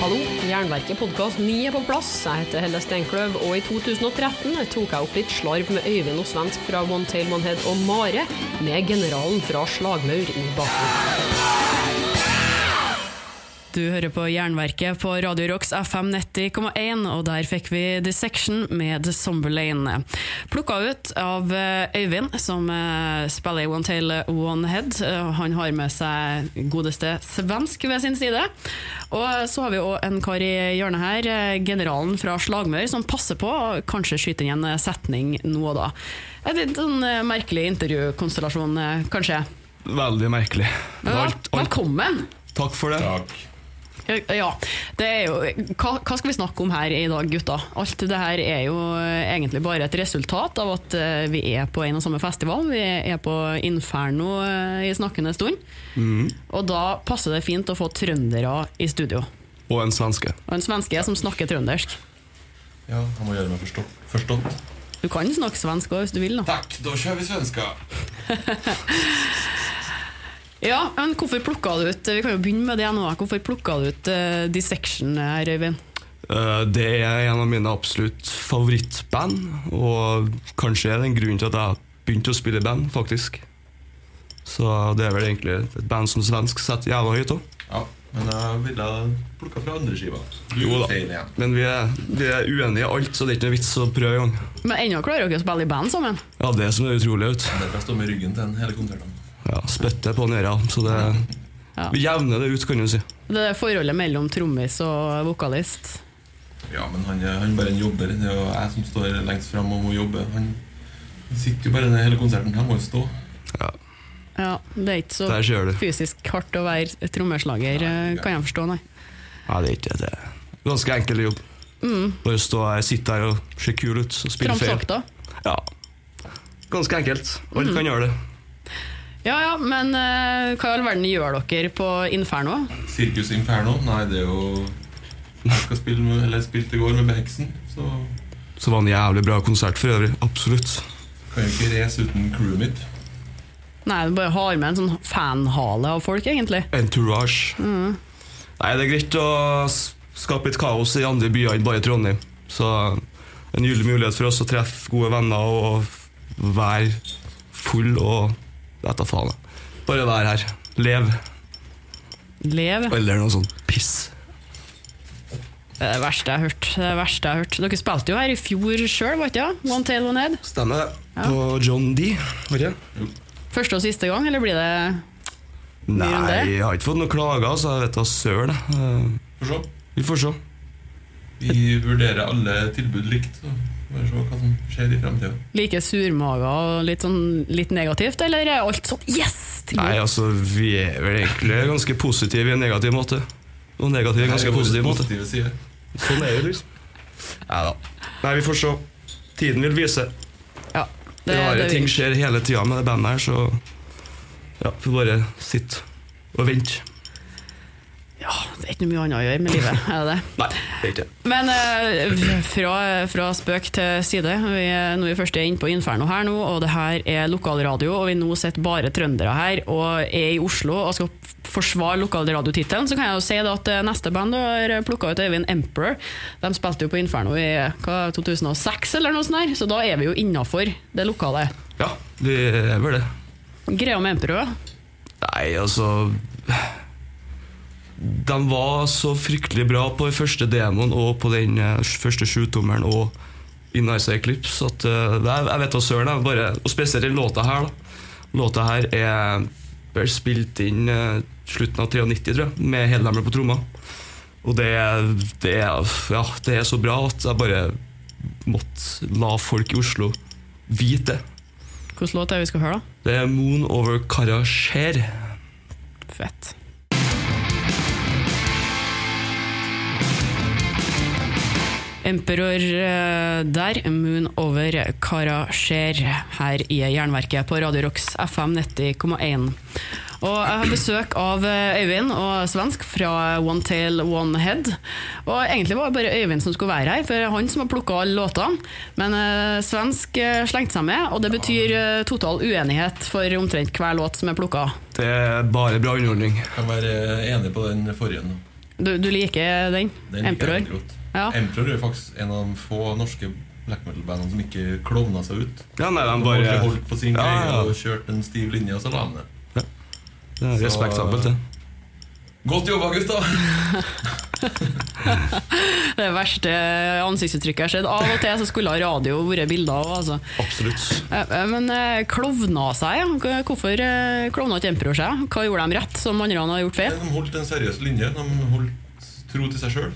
Hallo, Jernverket podkast 9 er på plass. Jeg heter Helle Steinkløv, og i 2013 tok jeg opp litt slarv med Øyvind og Svensk fra One Tail One Head og Mare, med generalen fra Slagmaur i bakgrunnen. Du hører på Jernverket på Radio Rocks FM 90,1, og der fikk vi Dissection med The Somber Lane. Plukka ut av eh, Øyvind, som eh, spiller i One Tail One Head. Eh, Han har med seg godeste svensk ved sin side. Og så har vi òg en kar i hjørnet her, eh, generalen fra Slagmør, som passer på å kanskje skyte inn en setning nå og da. En litt sånn eh, merkelig intervjukonstellasjon, eh, kanskje. Veldig merkelig. Ja, Alt, alt, velkommen! takk for det. Ja, det er jo, hva, hva skal vi snakke om her i dag, gutta? Alt det her er jo eh, egentlig bare et resultat av at eh, vi er på en og samme festival. Vi er på Inferno eh, i snakkende stund. Og da passer det fint å få trøndere i studio. Og en svenske. Og en svenske som snakker trøndersk. Ja, han må gjøre meg forstått. forstått. Du kan snakke svensk òg, hvis du vil. da Takk, da kjører vi svenska. Ja, men Hvorfor plukka du ut Vi kan jo begynne med det nå. Hvorfor plukka du ut uh, Dissection her, Øyvind? Uh, Det er en av mine absolutt favorittband, og kanskje er det en grunn til at jeg begynte å spille i band, faktisk. Så det er vel egentlig et band som svensk setter jævla høyt òg. Ja, men jeg ville plukka fra andre skiva. Du Jo da. Men vi er, vi er uenige i alt, så det er ikke noe vits å prøve engang. Men ennå klarer dere å spille i band sammen? Ja, det som er utrolig ut. Det er Dere å stå med ryggen til en hele konserten. Ja, spytter på øra. så det Ja. Vi jevner det ut, kan du si. Det er forholdet mellom trommis og vokalist. Ja, men han, han bare jobber. Det er jo jeg som står lengst fram og må jobbe. Han sitter jo bare ned hele konserten. Han må jo stå. Ja, Ja, Det er ikke så fysisk hardt å være trommeslager, eh, kan jeg forstå, nei. Ja, det er ikke det. er Ganske enkel jobb. Bare stå her, sitte her og se kul ut og spille feil. Ja. Ganske enkelt. Alle kan gjøre det. Ja ja, men eh, hva i all verden gjør dere på Inferno? Sirkus Inferno. Nei, det er jo Jeg skal spille med, eller spilte i går med Beheksen, så Så var det en jævlig bra konsert for øvrig. Absolutt. kan jo ikke race uten crewet mitt. Nei, du bare har med en sånn fanhale av folk, egentlig. Entourage. Nei, det er greit å s- skape litt kaos i andre byer enn bare Trondheim. Så en gyllen mulighet for oss å treffe gode venner og være full og Vet da faen. Bare vær her. Lev. Lev. Eller noe sånt piss. Det er det verste jeg har hørt. Det det verste jeg har hørt. Dere spilte jo her i fjor sjøl, var ikke det? One Tail One Head. Stemmer det. Ja. På John D. Var det? Første og siste gang, eller blir det Nei, det? jeg har ikke fått noen klager, så jeg vet da søren. se. Vi får se. Vi vurderer alle tilbud likt. Så bare se hva som skjer i fremtiden. like surmaga og litt, sånn, litt negativt, eller er alt sånn yes? tilbud? Nei, altså, vi er vel egentlig ganske positive i en negativ måte. Og negativ i en ganske positiv måte. side. Sånn er det, liksom. Nei da. Nei, vi får se. Tiden vil vise. Ja, Det, det, rare det, ting skjer hele tida med det bandet her, så ja, får bare sitte og vente. ja, det er ikke noe mye annet å gjøre med livet, er det det? Nei, er. Men eh, fra, fra spøk til side. Vi er, nå er vi først inne på Inferno her nå, og det her er lokalradio, og vi nå sitter bare trøndere her og er i Oslo og skal forsvare lokalradiotittelen. Så kan jeg jo si at eh, neste band har plukka ut, Øyvind Emperor, de spilte jo på Inferno i hva, 2006 eller noe sånt, der, så da er vi jo innafor det lokale. Ja, vi er vel det. Greia med Emperor? Nei, altså De var så fryktelig bra på den første demoen og på den eh, første sjutommeren og i Nice Eclipse at eh, er- Jeg vet da søren, og spesielt den låta her. da Låta her er vel spilt inn eh, slutten av 93, tror jeg, med Hedlemmer på tromma. Og det, det, ja, det er så bra at jeg bare måtte la folk i Oslo vite det. Hvilken låt er det vi skal høre, da? Det er Moon Over Karasjer. Fett. Emperor eh, der, Moon over Karasjer, her i Jernverket på Radio Rocks FM 90,1. Og jeg har besøk av eh, Øyvind og Svensk fra One Tail One Head. Og egentlig var det bare Øyvind som skulle være her, for det er han som har plukka alle låtene. Men eh, Svensk slengte seg med, og det betyr total uenighet for omtrent hver låt som er plukka. Det er bare bra underholdning. Kan være enig på den forrige. Du, du liker den? Den liker jeg Emperor? Ja. Emperor er faktisk en av de få norske black metal-bandene som ikke klovna seg ut. Ja, nei, de bare de holdt på sin Ja, greie ja. og kjørte en stiv linje, og så la de det. Det er respektabelt, det. Godt jobba, gutta! Det verste ansiktsuttrykket jeg har sett. Av og til så skulle radio vært bilder òg, Altså. Absolutt. Eh, eh, Men eh, klovna seg, ja. Hvorfor klovna ikke Emperor seg? Hva gjorde de rett som andre har gjort feil? De holdt en seriøs linje. De holdt tro til seg sjøl.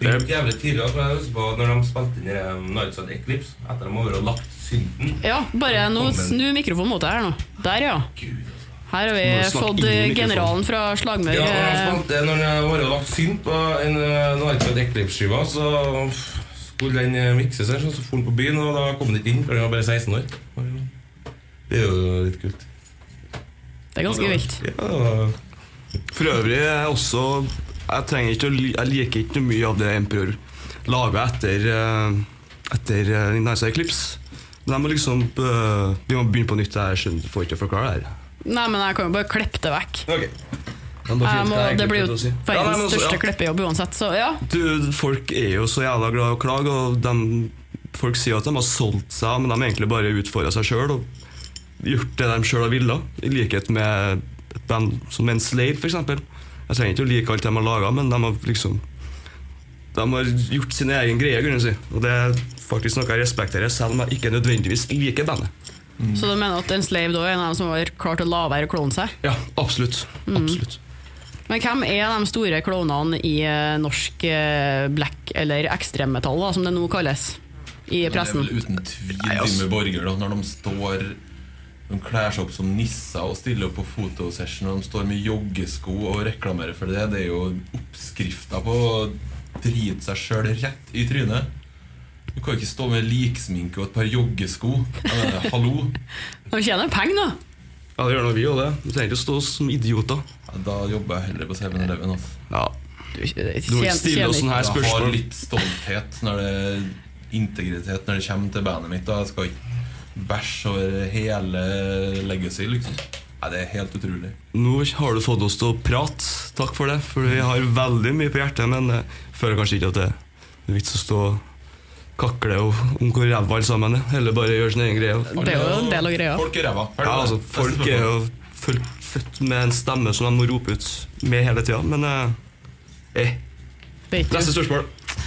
Det gikk jævlig tidlig for jeg husker på når de spilte inn i um, Nights at Eclipse. Etter at de har lagt synten. Ja, bare nå snu mikrofonen mot deg her nå. Der, ja. Gud, altså. Her har vi fått eh, generalen fra Slagmør. Ja, når de eh, har lagt synt på en uh, Nights at Eclipse-skiva, så skulle den mikses her, så for den på byen, og da kom den ikke inn, for den var bare 16 år. Det er jo litt kult. Det er ganske vilt. Ja, For øvrig er jeg også Jeg trenger ikke å Jeg liker ikke noe mye av det Emperor lager etter uh, Etter uh, Nice Eclipse. Men jeg må liksom uh, Vi må begynne på nytt. Jeg skjønner, får ikke forklare det her. Nei, men jeg kan jo bare klippe det vekk. Ok. Jeg må, det blir jo Ja, nei, verdens men også- største ja. klippejobb uansett, så ja. Du, folk er jo så jævla glad i å klage, og de, folk sier at de har solgt seg, men de har egentlig bare utfordra seg sjøl og gjort det de sjøl har villet. I likhet med et band som Enslaved, f.eks. Jeg trenger ikke å like alt de har laga, men de har liksom De har gjort sin egen greie, kunne jeg si. Og det er faktisk noe jeg respekterer, selv om jeg ikke nødvendigvis liker bandet. Så du mener at Enslaved da er en av dem som har klart å la være å klone seg? Ja, absolutt. Absolutt. Men hvem er de store klovnene i eh, norsk eh, black, eller ekstremmetall, da, som det nå kalles, i pressen. Det er vel uten tvil altså. Borger, da, når de står De kler seg opp som nisser og stiller opp på fotosession, og de står med joggesko og reklamerer for det. Det er jo oppskrifta på å drite seg sjøl rett i trynet. Du kan jo ikke stå med liksminke og et par joggesko. Mener, hallo! De tjener penger, da! Ja, det gjør nå vi òg, det. Du trenger ikke å stå som idioter. Ja, Da jobber jeg heller på 7-Eleven. Altså. Ja. Du, Du må ikke stille oss sånne her Jeg har litt stolthet når det er integritet når det kommer til bandet mitt. Da. Jeg skal ikke bæsje over hele legacy, liksom. Nei, det er helt utrolig. Nå har du fått oss til å prate. Takk for det. For vi har veldig mye på hjertet, men jeg føler kanskje ikke at det er vits å stå kakle og- om hvor ræva alle sammen er. Heller bare gjøre sin egen greie. Det er jo en del av greia. Folk er ræva. Ja, altså, folk er jo født, med en stemme som de må rope ut med hele tida, men eh, eh. Er Neste spørsmål.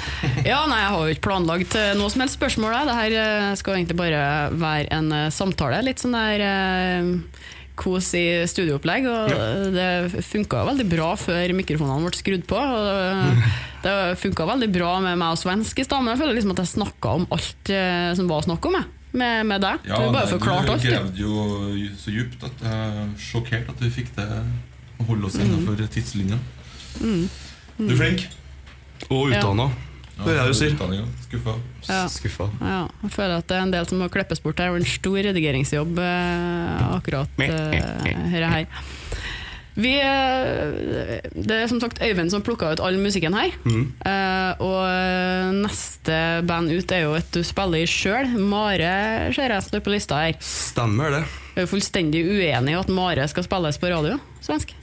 Ja, nei, Jeg har jo ikke planlagt eh, noe som helst spørsmål. Det her eh, skal egentlig bare være en eh, samtale. Litt sånn der eh, kos i studioopplegg. Og Det funka veldig bra før mikrofonene ble skrudd på. Og det funka veldig bra med meg og svensk i stad, men jeg føler liksom at jeg snakka om alt som var å snakke om. Jeg. Med, med deg. Ja, du bare forklarte alt. Du gravde jo så djupt at jeg er sjokkert at du fikk det å holde oss innenfor tidslinja. Du er flink. Og utdanna. Ja, Det er det du sier. Skuffa. Ja. Skuffa. Ja, jeg føler at det er en del som må klippes bort her. Det er en stor redigeringsjobb eh, akkurat eh, her. her. Vi, eh, det er som sagt Øyvind som plukka ut all musikken her. Mm. Eh, og eh, neste band ut er jo et du spiller i sjøl. Mare ser jeg står på lista her. Stemmer det. Jeg er jo fullstendig uenig i at Mare skal spilles på radio. Svensk.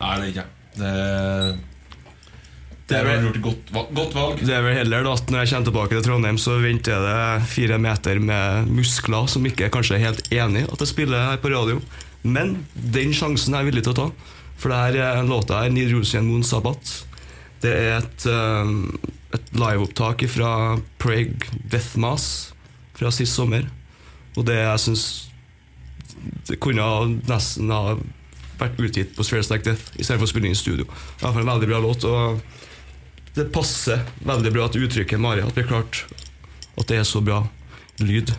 Nei, det er ikke jeg. Det, er vel gjort godt, godt valg. Det er vel heller da at når jeg kommer tilbake til Trondheim, så venter det fire meter med muskler som ikke kanskje er helt enig at jeg spiller her på radio. Men den sjansen er jeg villig til å ta. For det her er låta her, 'Nidrosian Moon Sabbat'. Det er et, um, et liveopptak fra Prague Death Mass fra sist sommer. Og det jeg syns Det kunne nesten ha vært utgitt på Sphere Like Death istedenfor å spille inn i studio. Det er en veldig bra låt. og det passer veldig bra at uttrykket Mari at vi klarte klart at det er så bra lyd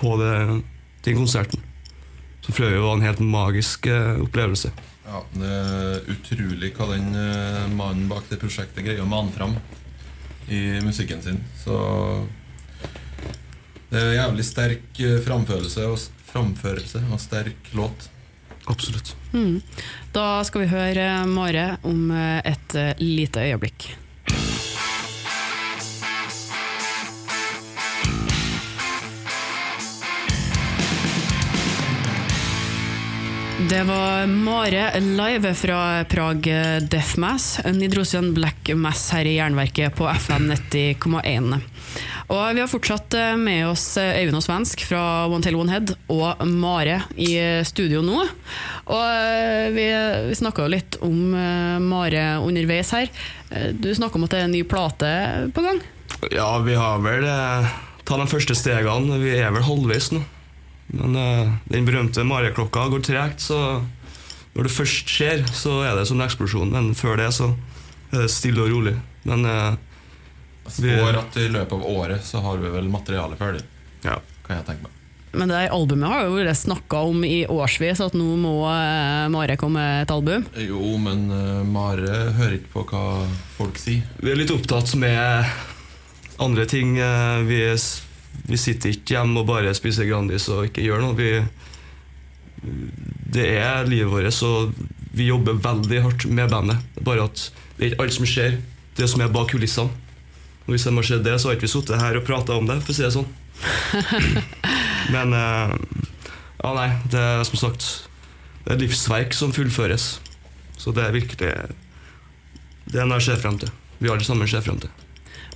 på det, den konserten. Så øvrig var en helt magisk eh, opplevelse. Ja, Det er utrolig hva den eh, mannen bak det prosjektet greier å mane fram i musikken sin. Så det er en jævlig sterk eh, framførelse og, framførelse og sterk låt. Absolutt. Mm. Da skal vi høre Mare om et lite øyeblikk. Det var Mare live fra Prag Death Mass, Nidrosian Black Mass her i Jernverket på FM 90,1. Og vi har fortsatt eh, med oss Øyvind og Svensk fra One Tail One Head og Mare i studio nå. Og eh, vi, vi snakka jo litt om eh, Mare underveis her. Eh, Du snakka om at det er en ny plate på gang. Ja, vi har vel eh, tatt de første stegene. Vi er vel halvveis nå. Men eh, den berømte Mareklokka går tregt, så når det først skjer, så er det som en eksplosjon. Men før det så er det stille og rolig. Men eh, spår at i løpet av året så har vi vel materialet ferdig. ja. Kan jeg tenke meg. Men det albumet har jo vært snakka om i årsvis, at nå må eh, Mare komme med et album. Jo, men eh, Mare hører ikke på hva folk sier. Vi er litt opptatt med andre ting. eh, Vi, vi sitter ikke hjemme og bare spiser Grandis og ikke gjør noe. Vi, det er livet vårt, så vi jobber veldig hardt med bandet. Bare at det er ikke alt som skjer, det som er bak kulissene. Og hvis det har skjedd det, så har ikke vi sittet her og prata om det, for å si det sånn. Men eh, Ja, nei, det er som sagt Det er et livsverk som fullføres. Så det er virkelig Det er noe jeg ser frem til. Vi alle sammen ser frem til.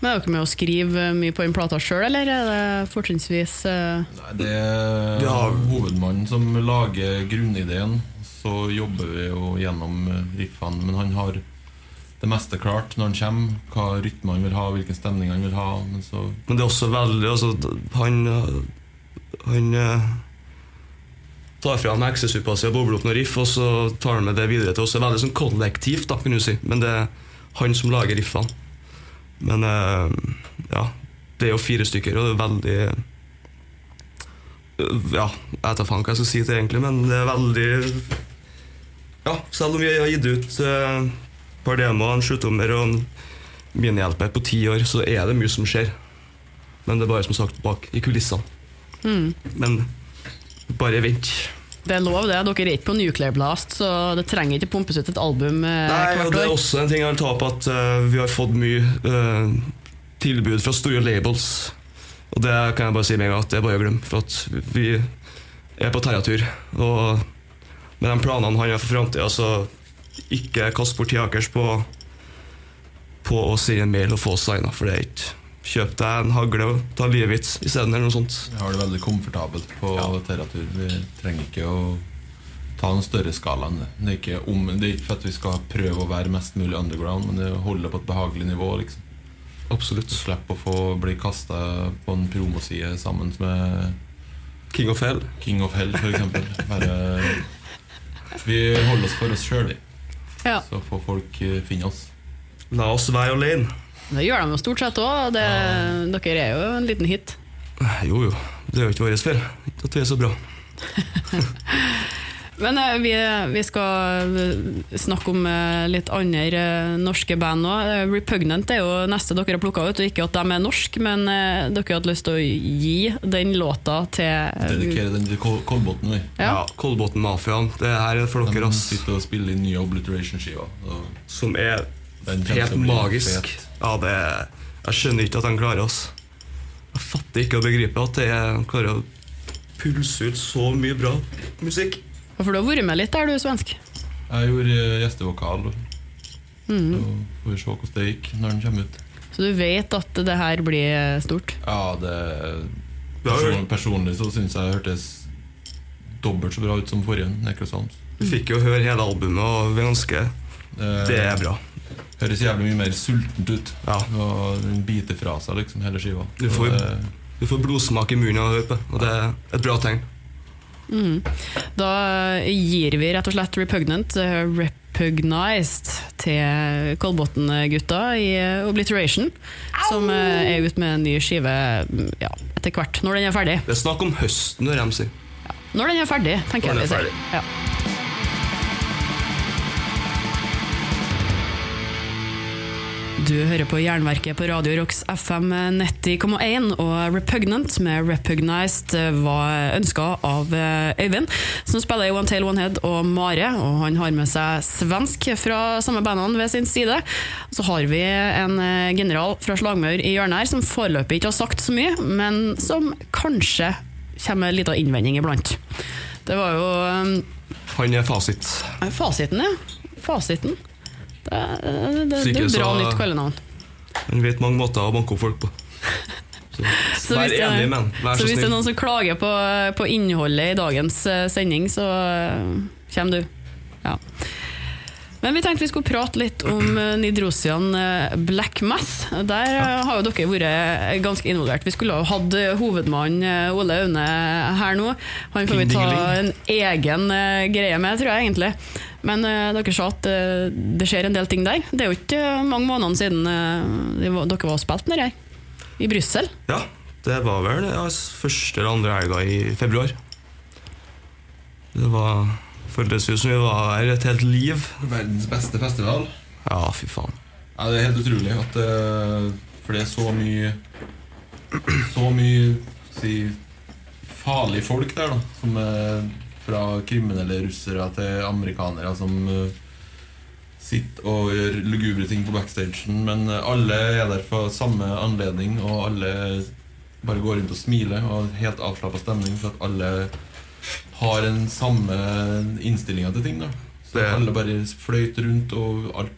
Men er dere med å skrive mye på den plata sjøl, eller er det fortrinnsvis uh... Nei, det er hovedmannen som lager grunnideen. Så jobber vi jo gjennom eh, riffene, men han har det meste klart når han kommer. Hva rytme han vil ha, hvilken stemning han vil ha. Men så Men det er også veldig altså, Han Han eh, tar fra meg heksesuppa si og bobler opp noen riff, og så tar han med det videre til oss. Det er veldig sånn kollektivt, da, kan du si. Men det er han som lager riffene. Men eh, ja, det er jo fire stykker, og det er veldig Ja, jeg vet da faen hva jeg skal si til det, egentlig, men det er veldig Ja, selv om vi har gitt ut eh, et par demoer, en sjutommer og en minihjelper på ti år, så er det mye som skjer. Men det er bare som sagt bak i kulissene. mm. Men bare vent. Det er lov, det. Dere er ikke på Nuclear Blast, så det trenger ikke pumpes ut et album eh, Nei, og Det er også en ting jeg vil ta opp, at uh, vi har fått mye uh, tilbud fra store labels. Og det kan jeg bare si med en gang at det er bare å glemme. For at vi er på terratur. Og med de planene han har for framtida, så ikke kast bort tida deres på, på å sende en mail og få signa, for det er ikke Kjøp deg en hagle og ta livet ditt isteden, eller noe sånt. vi har det veldig komfortabelt på Ja. Terratur. Vi trenger ikke å ta en større skala enn det. Det er ikke, om, det er ikke for at vi skal prøve å være mest mulig underground, men det er å holde på et behagelig nivå. liksom Absolutt. Slipp å få bli kasta på en promoside sammen med King of Hell. King of Hell, f.eks. Bare Vi holder oss for oss sjøl, vi. Ja, Så får folk eh, finne oss. La oss være alene. Det gjør de jo stort sett òg. Dere er jo en liten hit. Jo, jo. Det er jo ikke vår feil. At vi er så bra. Men eh, vi, vi skal eh, snakke om eh, litt andre eh, norske band. Eh, Repugnant er jo neste dere har plukka ut, og ikke at de er norske, men eh, dere har lyst til å gi den låta til Dedikere den til Kol Kolbotn. Ja. Ja, Kolbotn-mafiaen. Det her er for dere, De sitter og spiller inn nye Obliteration-skiver. Som er helt magisk. fet. Ja, det er, Jeg skjønner ikke at de klarer oss. Jeg fatter ikke å begripe at det er, de klarer å pulse ut så mye bra musikk. For du har vært med litt der, du, svensk. Jeg gjorde gjestevokal. og Mm. Så får vi se hvordan det gikk når den kommer ut. Så du vet at det her blir eh, stort. Ja, det person, Personlig så syns jeg det hørtes dobbelt så bra ut som forrige Du Vi fikk jo høre hele albumet, og vi ønsker det er bra. Høres jævlig mye mer sultent ut. Ja. Og den biter fra seg liksom hele skiva. Du får- det- Du får blodsmak i munnen av å høre på, og det er et bra tegn. Mm. Da eh, gir vi rett og slett Repugnant, eh, Repugnized, til Kolbotn-gutta i Obliteration. Obliteration, som eh, er ute med en ny skive mm, ja, etter hvert, når den er ferdig. Det er snakk om høsten, når de sier. Når den er ferdig, tenker Når den jeg vi er sier. Ja. Du hører på Jernverket på Radio Rocks FM 90,1, og Repugnant med Repugnized var ønska av eh, Øyvind, som spiller i One Tail One Head og Mare, og han har med seg svensk fra samme bandene ved sin side. Så har vi en eh, general fra Slagmaur i hjørnet her, som foreløpig ikke har sagt så mye, men som kanskje kommer med en liten innvending iblant. Det var jo eh, Han er fasit. Fasiten, ja. Fasiten. Det, det, det, er bra så- nytt kallenavn. Han vet mange måter å banke opp folk på. Så, Så vær enig men. Vær Så så hvis det er noen som klager på, på innholdet i dagens eh, sending, så eh, kommer du. Ja. Men vi tenkte vi skulle prate litt om eh, Nidrosian Black Mass. Der har jo dere vært ganske involvert. Vi skulle ha hatt hovedmann Ole Aune her nå. Han får vi ta en egen greie med, tror jeg egentlig. Men eh, dere sa at eh, det skjer en del ting der. Det er jo ikke eh, mange månedene siden eh, var- dere var og spilte nedi her. I Brussel. Ja, det var vel ja, første eller andre helga i februar. Det var føltes ut som vi var her et helt liv. Verdens beste festival. Ja, fy faen. Ja, det er helt utrolig at eh, For det er så mye Så mye si, farlige folk der, da. Som er fra kriminelle russere til amerikanere som eh, sitter og gjør lugubre ting på backstagen. Men eh, alle er der for samme anledning, og alle bare går rundt og smiler. Og har helt avslappa stemning for at alle har den samme innstillinga til ting. da Så Det- alle bare fløyt rundt, og alt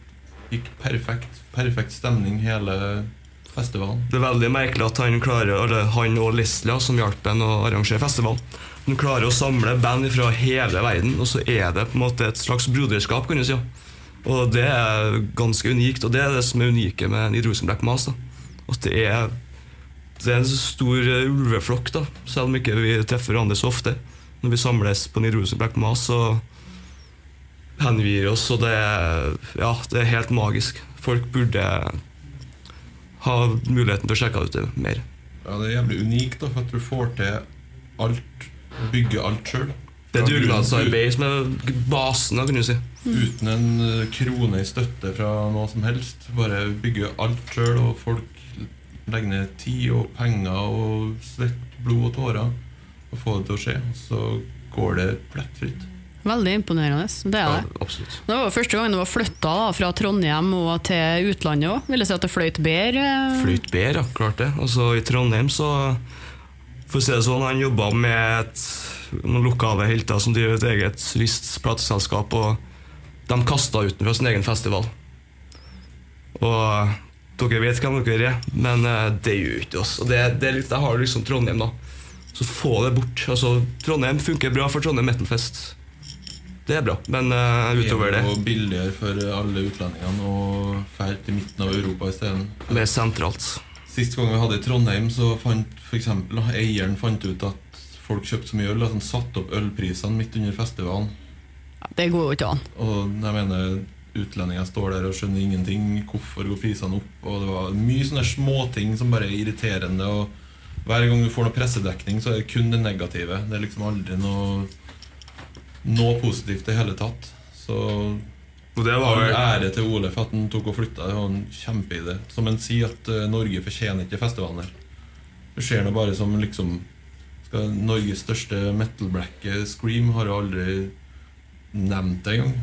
gikk perfekt. Perfekt stemning hele festivalen. Det er veldig merkelig at han klarer, eller han og Leslie, som hjalp ham å arrangere festivalen, de klarer å samle band fra hele verden, og så er det på en måte et slags broderskap, kan du si. Og det er ganske unikt, og det er det som er unike med Nidrosen Black Mass. At det er, det er en stor ulveflokk, da, selv om ikke vi treffer hverandre så ofte. Når vi samles på Nidrosen Black Mass, så hengir vi oss, og det er, ja, det er helt magisk. Folk burde ha muligheten til å sjekke ut det mer. Ja, Det er jævlig unikt, da, for at du får til alt. Bygge alt sjøl. Det er dugnadsarbeid som er basen, kan du si. Uten en eh, krone i støtte fra noe som helst. Bare bygge alt sjøl, og folk legger ned tid og penger og svett, blod og tårer og få det til å skje. Så går det plettfritt. Veldig imponerende. Det er Ja, det. absolutt. Det var første gang du var flytta fra Trondheim og til utlandet òg. Vil jeg si at det fløyt bedre? Fløyt bedre, ja, klart det. Altså, I Trondheim så For å si det sånn, han jobba med et, noen lokale helter som driver et eget turist- plateselskap, og de kasta utenfor sin egen festival. Og dere vet hvem dere er, men eh, det gjør ikke oss. Og det, det det har liksom Trondheim, da. Så få det bort. Altså, Trondheim funker bra for Trondheim Metalfest. Det er bra, men uh, utover det Det er jo billigere for alle utlendingene å dra til midten av Europa isteden. mer sentralt. Sist gang vi hadde i Trondheim, så fant for eksempel, eieren fant ut at folk kjøpte så mye øl at han satte opp ølprisene midt under festivalen. Ja, Det går jo ikke an. Og jeg mener utlendinger står der og skjønner ingenting. Hvorfor går prisene opp? Og det var mye sånne småting som bare er irriterende. Og hver gang du får noe pressedekning, så er det kun det negative. Det er liksom aldri noe, noe positivt i hele tatt. Så Og det var vel ære til Ole for at han tok og flytta. Det var en kjempeidé. Som en sier at eh, Norge fortjener ikke festivalen her. Det ser nå bare som liksom skal, Norges største metal black Scream har jo aldri nevnt det engang.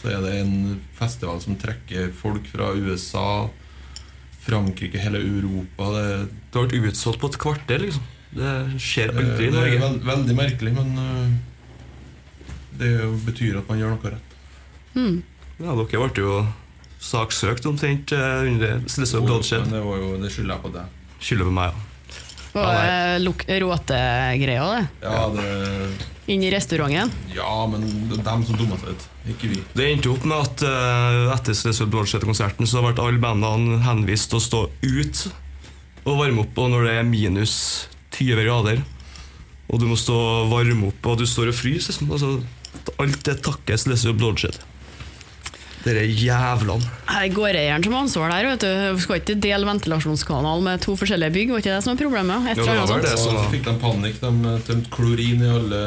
Så er det en festival som trekker folk fra USA, Frankrike, hele Europa. Det, Det har vært utsolgt på et kvarter, liksom. Det skjer aldri i det er Norge. veld, veldig merkelig, men øh, det betyr at man gjør noe rett. Mm. Ja, dere ble jo saksøkt omtrent eh, under Slesse og Bloodshed. det, var jo, det skylder jeg på deg. Skylder på meg, ja. Og ja, råtegreia, det? Ja, det, Inn i restauranten? ja, men det er dem som dummer seg ut, ikke vi. Det endte opp med at eh, etter Slesse og Bloodshed-konserten så ble alle bandene henvist til å stå ut og varme opp, og når det er minus 20 grader, og du må stå og varme opp, og du står og fryser liksom. altså, Alt det takkes og Bloodshed. Dere jævlene. Her er gårdeieren som har ansvar der. vet du. Skal ikke dele ventilasjonskanal med to forskjellige bygg? Var ikke det som er problemet? Et Jo, det var det. som fikk de panikk. De tømte klorin i alle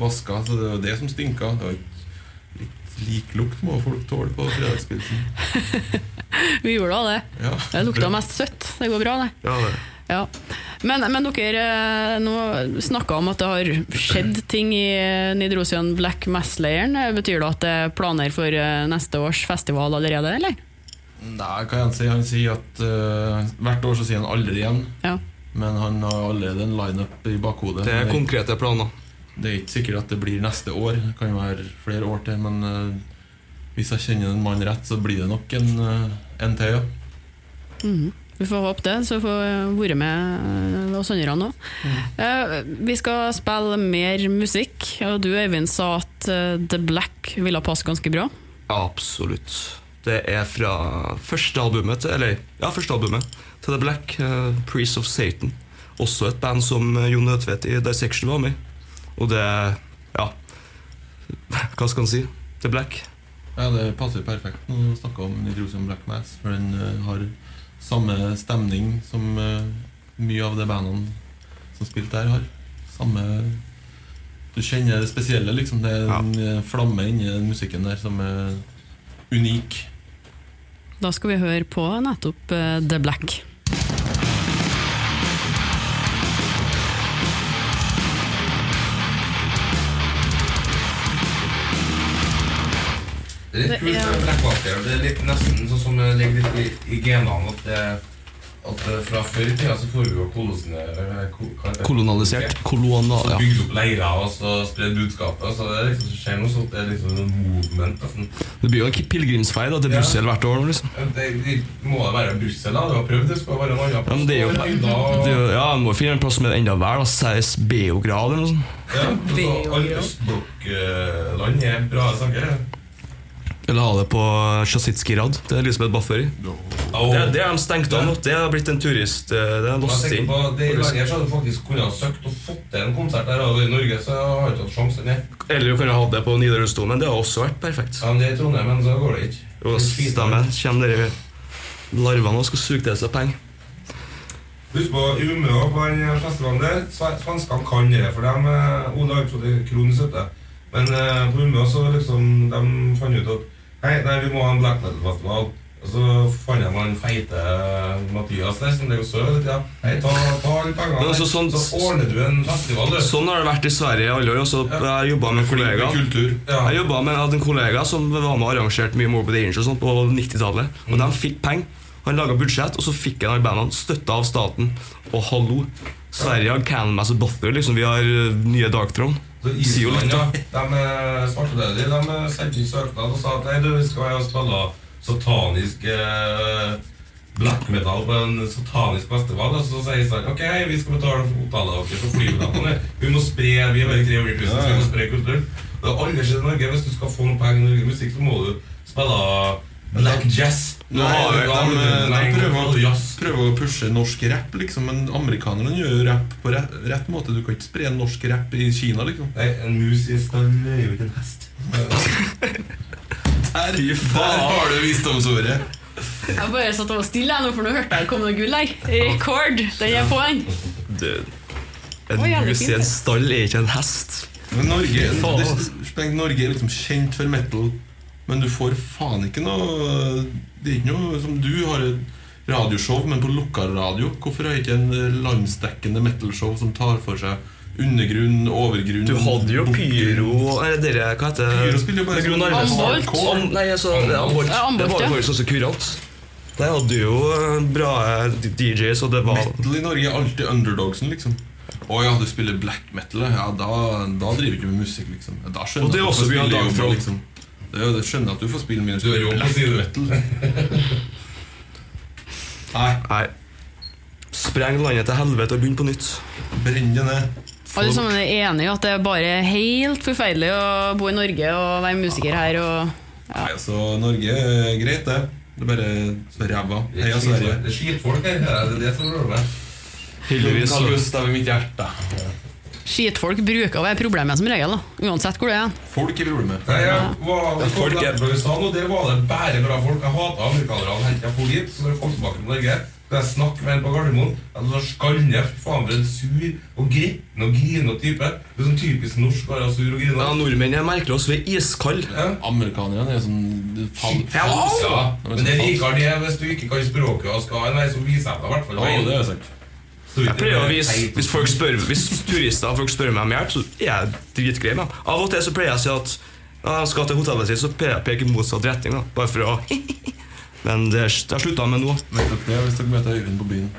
vasker, så det var det som stinka. Det var litt lik lukt må folk tåle på fredagspilsen. Vi gjorde da det. Ja. Det lukta mest søtt. Det går bra, det. Ja, det. Ja. Men, men dere eh, nå snakka om at det har skjedd ting i eh, Nidrosian Black Mass-leiren. Betyr det at det er planer for eh, neste års festival allerede, eller? Nei, hva han sier? Han sier at uh, hvert år så sier han aldri igjen. Ja. Men han har allerede en lineup i bakhodet. det er konkrete planer. Det er ikke sikkert at det blir neste år. Det kan være flere år til. Men uh, hvis jeg kjenner en mann rett, så blir det nok en, uh, en til, ja. Mhm. Vi får håpe det, så får vi være med oss andre nå. Eh, vi skal spille mer musikk, og du Øyvind sa at eh, The Black ville passe ganske bra. Absolutt. Det er fra første albumet til, Eller, ja, første albumet til The Black, uh, Priest of Satan. Også et band som Jon Nødtvedt i Dissection var med i. Og det Ja, hva skal en si? The Black. Ja, Det passer perfekt. Nå snakka om Nitrosion Black Mass, for den har samme stemning som eh, mye av de bandene som spilte der, har. Samme Du kjenner det spesielle, liksom. Det er en eh, flamme inni den musikken der som er unik. Da skal vi høre på nettopp eh, The Black. Det er litt kult med Blackwater. Det er litt nesten sånn som det ligger litt i, i genene at, det, at fra før i tida så får vi jo kolosine- ko- hva heter det? Kolonialisert. Kolona, ja. bygd opp leirer og så spredd budskapet. Så det er liksom, skjer noe sånt. Det er liksom en movement. Nesten. Det blir jo en pilegrimsferd til Ja. Brussel hvert år. liksom. Det, det må da være Brussel, da? Du har prøvd? Det skal være en annen Ja, det er jo, plass. det er jo ja, må finne en plass med enda vær. Sies Beograd eller noe sånt. Ja, altså, alle østblokkland er bra saker. Eller ha det på Sjasitskij-rad til Elisabeth Bathory. Og, Det, det har de stengt av nå. Det har blitt en turist... eh, Det er låst inn. det så hadde faktisk kunnet ha søkt og fått til en konsert der. Og I Norge så har jeg ikke hatt sjansen. jeg. Eller du kunne hatt det på Nidarosdomen, men det har også vært perfekt. Ja, men det er i Trondheim, men så går det ikke. Det stemmer. Kommer dere larvene og skal suge til seg penger. Husk på Umeå på den festivalen der. sve- Svenskene kan det, for de eh, Ole har jo trodd det er kronestøtte. Men eh, på Umeå så liksom de fant ut at Hei, nei, vi må ha en black metal-festival. Og så fant jeg han feite eh, Mathias der, som det og sov. hele tida. Hei, ta, ta alle pengene, altså, sånn- så ordner du en festival, du. Sånn har det vært i Sverige i alle år. Også, Ja. jeg jobba med en kollega Kultur. Ja. Jeg jobbet med hadde en kollega som var med og arrangerte mye Morbid Angel sånt på 90-tallet. Og de fikk penger. Han laga budsjett, og så fikk han bandene støtta av staten. Og hallo! Sverige har Canmas og Bother. Liksom, vi har uh, nye Dark Throne. Så Island, ja, de eh, de eh, sendte inn søknad og sa at nei, du, vi skal være og spille satanisk eh, black metal på en satanisk festival. Og så sier Island ok, vi skal betale for hotellet deres og flybillettene. Vi må spre vi er bare 300 000, så vi må spre kulturen. Det har aldri skjedd i Norge. Hvis du skal få noe penger i musikk, så må du spille black jazz. Nå har de, de, de prøver, å, prøver å pushe norsk rapp, liksom, men amerikanerne gjør jo rapp på rett, rett måte. Du kan ikke spre norsk rapp i Kina, liksom. Nei, en mus i stall er jo ikke en hest. Der, der har du visdomsordet. Jeg bare satt og var stille jeg nå, for nå hørte jeg det kom noe gull her. Rekord! Den er på den. Oi, en mus i en stall er ikke en hest. Men Norge, det. Norge er liksom kjent for metal, men du får faen ikke noe Det er ikke noe som du har et radioshow, men på lukka radio. Hvorfor har ikke en landsdekkende metalshow som tar for seg undergrunn, overgrunn Du hadde jo? Pyro Eller dere, hva heter det? Pyro spiller jo bare sånn Ambolt. Am, nei, altså, det Ambolt. Ambolt, det var jo faktisk også kurant. De hadde jo eh, bra eh, DJs, og det var Metal i Norge er alltid underdogsen, liksom. Å ja, du spiller black metal, ja, da, da driver du ikke med musikk, liksom. Da skjønner Og det er også vi har Dark liksom. Det er jo, skjønner jeg at du får spille minus. Du har jobb på black siden. metal. Nei, Nei. Spreng landet til helvete og begynn på nytt. brenn det ned. Alle sammen er enige i at det er bare helt forferdelig å bo i Norge og være musiker her. Og Nei, altså, Norge er greit, det. Det er bare så ræva. Det Heia er Sverige. det er skitfolk her. Det er det som er meg. Heldigvis. Carl er Gustav i mitt hjerte. Skitfolk bruker å være problemet som regel, da. uansett hvor det er. Folk er problemet. Nei, jeg var Ja, folk er- i USA nå, der var det bare bra folk. Jeg hata amerikanerne helt til jeg for dit. Så når jeg kom tilbake til Norge, da jeg snakket med en på Gardermoen Jeg var skallende faen for en sur og gretten og grinete type. Det er sånn typisk norsk å være sur og Ja. Nordmenn er merkelig oss. ved iskald. Ja. Amerikanerne er sånn fall, Ja, De er men det er likere det hvis du ikke kan språket og skal ha en vei som viser deg i hvert fall Ja, det er sant. Jeg pleier å vise. Hvis folk spør Hvis turister og folk spør meg om hjelp, så er jeg dritgrei med dem. Av og til så pleier jeg å si at når jeg skal til hotellet sitt, så pleier jeg å peke i motsatt retning. Da, bare for å Men det, har slutta med nå. Det hvis dere møter Øyvind på byen?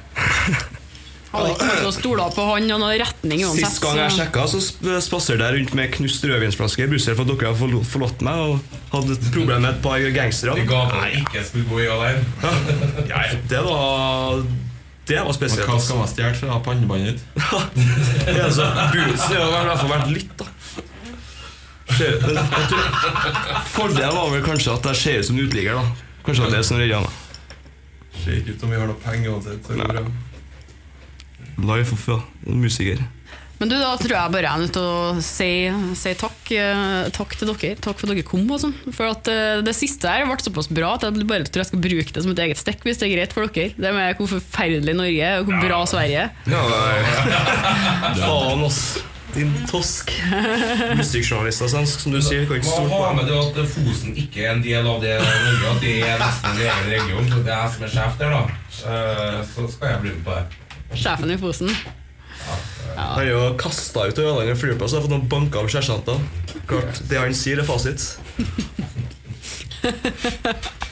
Hadde ikke noe stoler på han og noen retning uansett. Sist gang jeg sjekka, så sp- spaserte jeg rundt med knust rødvinsflaske i Brussel for at dere har forlatt meg og hadde et problem med et par gangstere. De ga på ikke skulle gå i alene. Ja, det var Det var Men spesielt. Hva altså. skal man stjele fra pannebåndet ditt? Det altså, Bootsen har i hvert fall vært litt, da. Men Fordelen var vel kanskje at jeg ser ut som uteligger. da Kanskje det er som redder meg. Ser ikke ut som vi har noe penger uansett. Life of ja, en musiker. Men du, da tror jeg bare jeg er nødt til å si, si takk, eh, takk til dere. Takk for at dere kom. Og sånn. For at eh, det siste her ble såpass bra at jeg bare tror jeg skal bruke det som et eget stikk, hvis det er greit for dere. Det med hvor forferdelig Norge er, og hvor bra Sverige er. Ja, Faen, ass. Din tosk. Musikkjournalist av svensk, som du sier. Kan ikke stole på med det at Fosen ikke er en del av det Norge, at det er nesten en egen region. Så det er jeg som er sjef der, da. Eh, Så skal jeg bli med på det. Sjefen i Fosen. Han er jo kasta ut av Ørlandet flyplass og har fått noen banker av sersjanter. Klart, Det han sier, er fasit.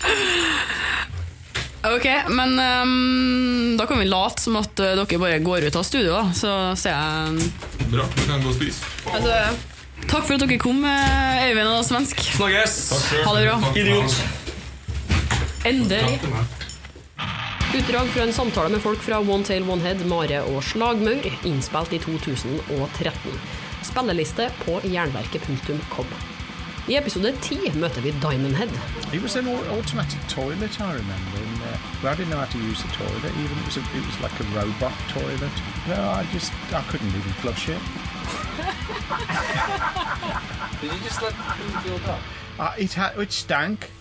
Ok, men um, da kan vi late som at eh, dere bare går ut av studio, da. Så ser jeg Bra, vi kan gå og spise. altså, Takk for at dere kom, eh, Øyvind og Svensk. Snakkes! Ha det bra. Idiot. Endelig. Utdrag fra en samtale med folk fra One Tail One Head, Mare og Slagmaur, innspilt i 2013. Spilleliste på jernverket.com. I episode 10 møter vi Diamond Head. It was an au- automatic toilet, I remember. And, uh, I didn't know how to use the toilet. Even it was, a, it was like a robot toilet. No, I just I couldn't even flush it. Did you just let poo build up? Uh, it had it stank.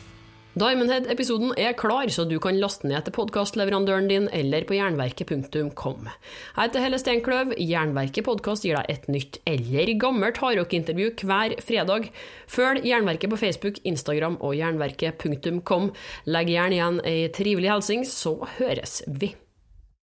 Diamond Head-episoden er klar, så du kan laste ned til podkastleverandøren din eller på jernverket.com. Jeg heter Helle Steinkløv. Jernverket podkast gir deg et nytt eller gammelt hardrockintervju hver fredag. Følg Jernverket på Facebook, Instagram og jernverket.com. Legg gjerne igjen ei trivelig hilsen, så høres vi.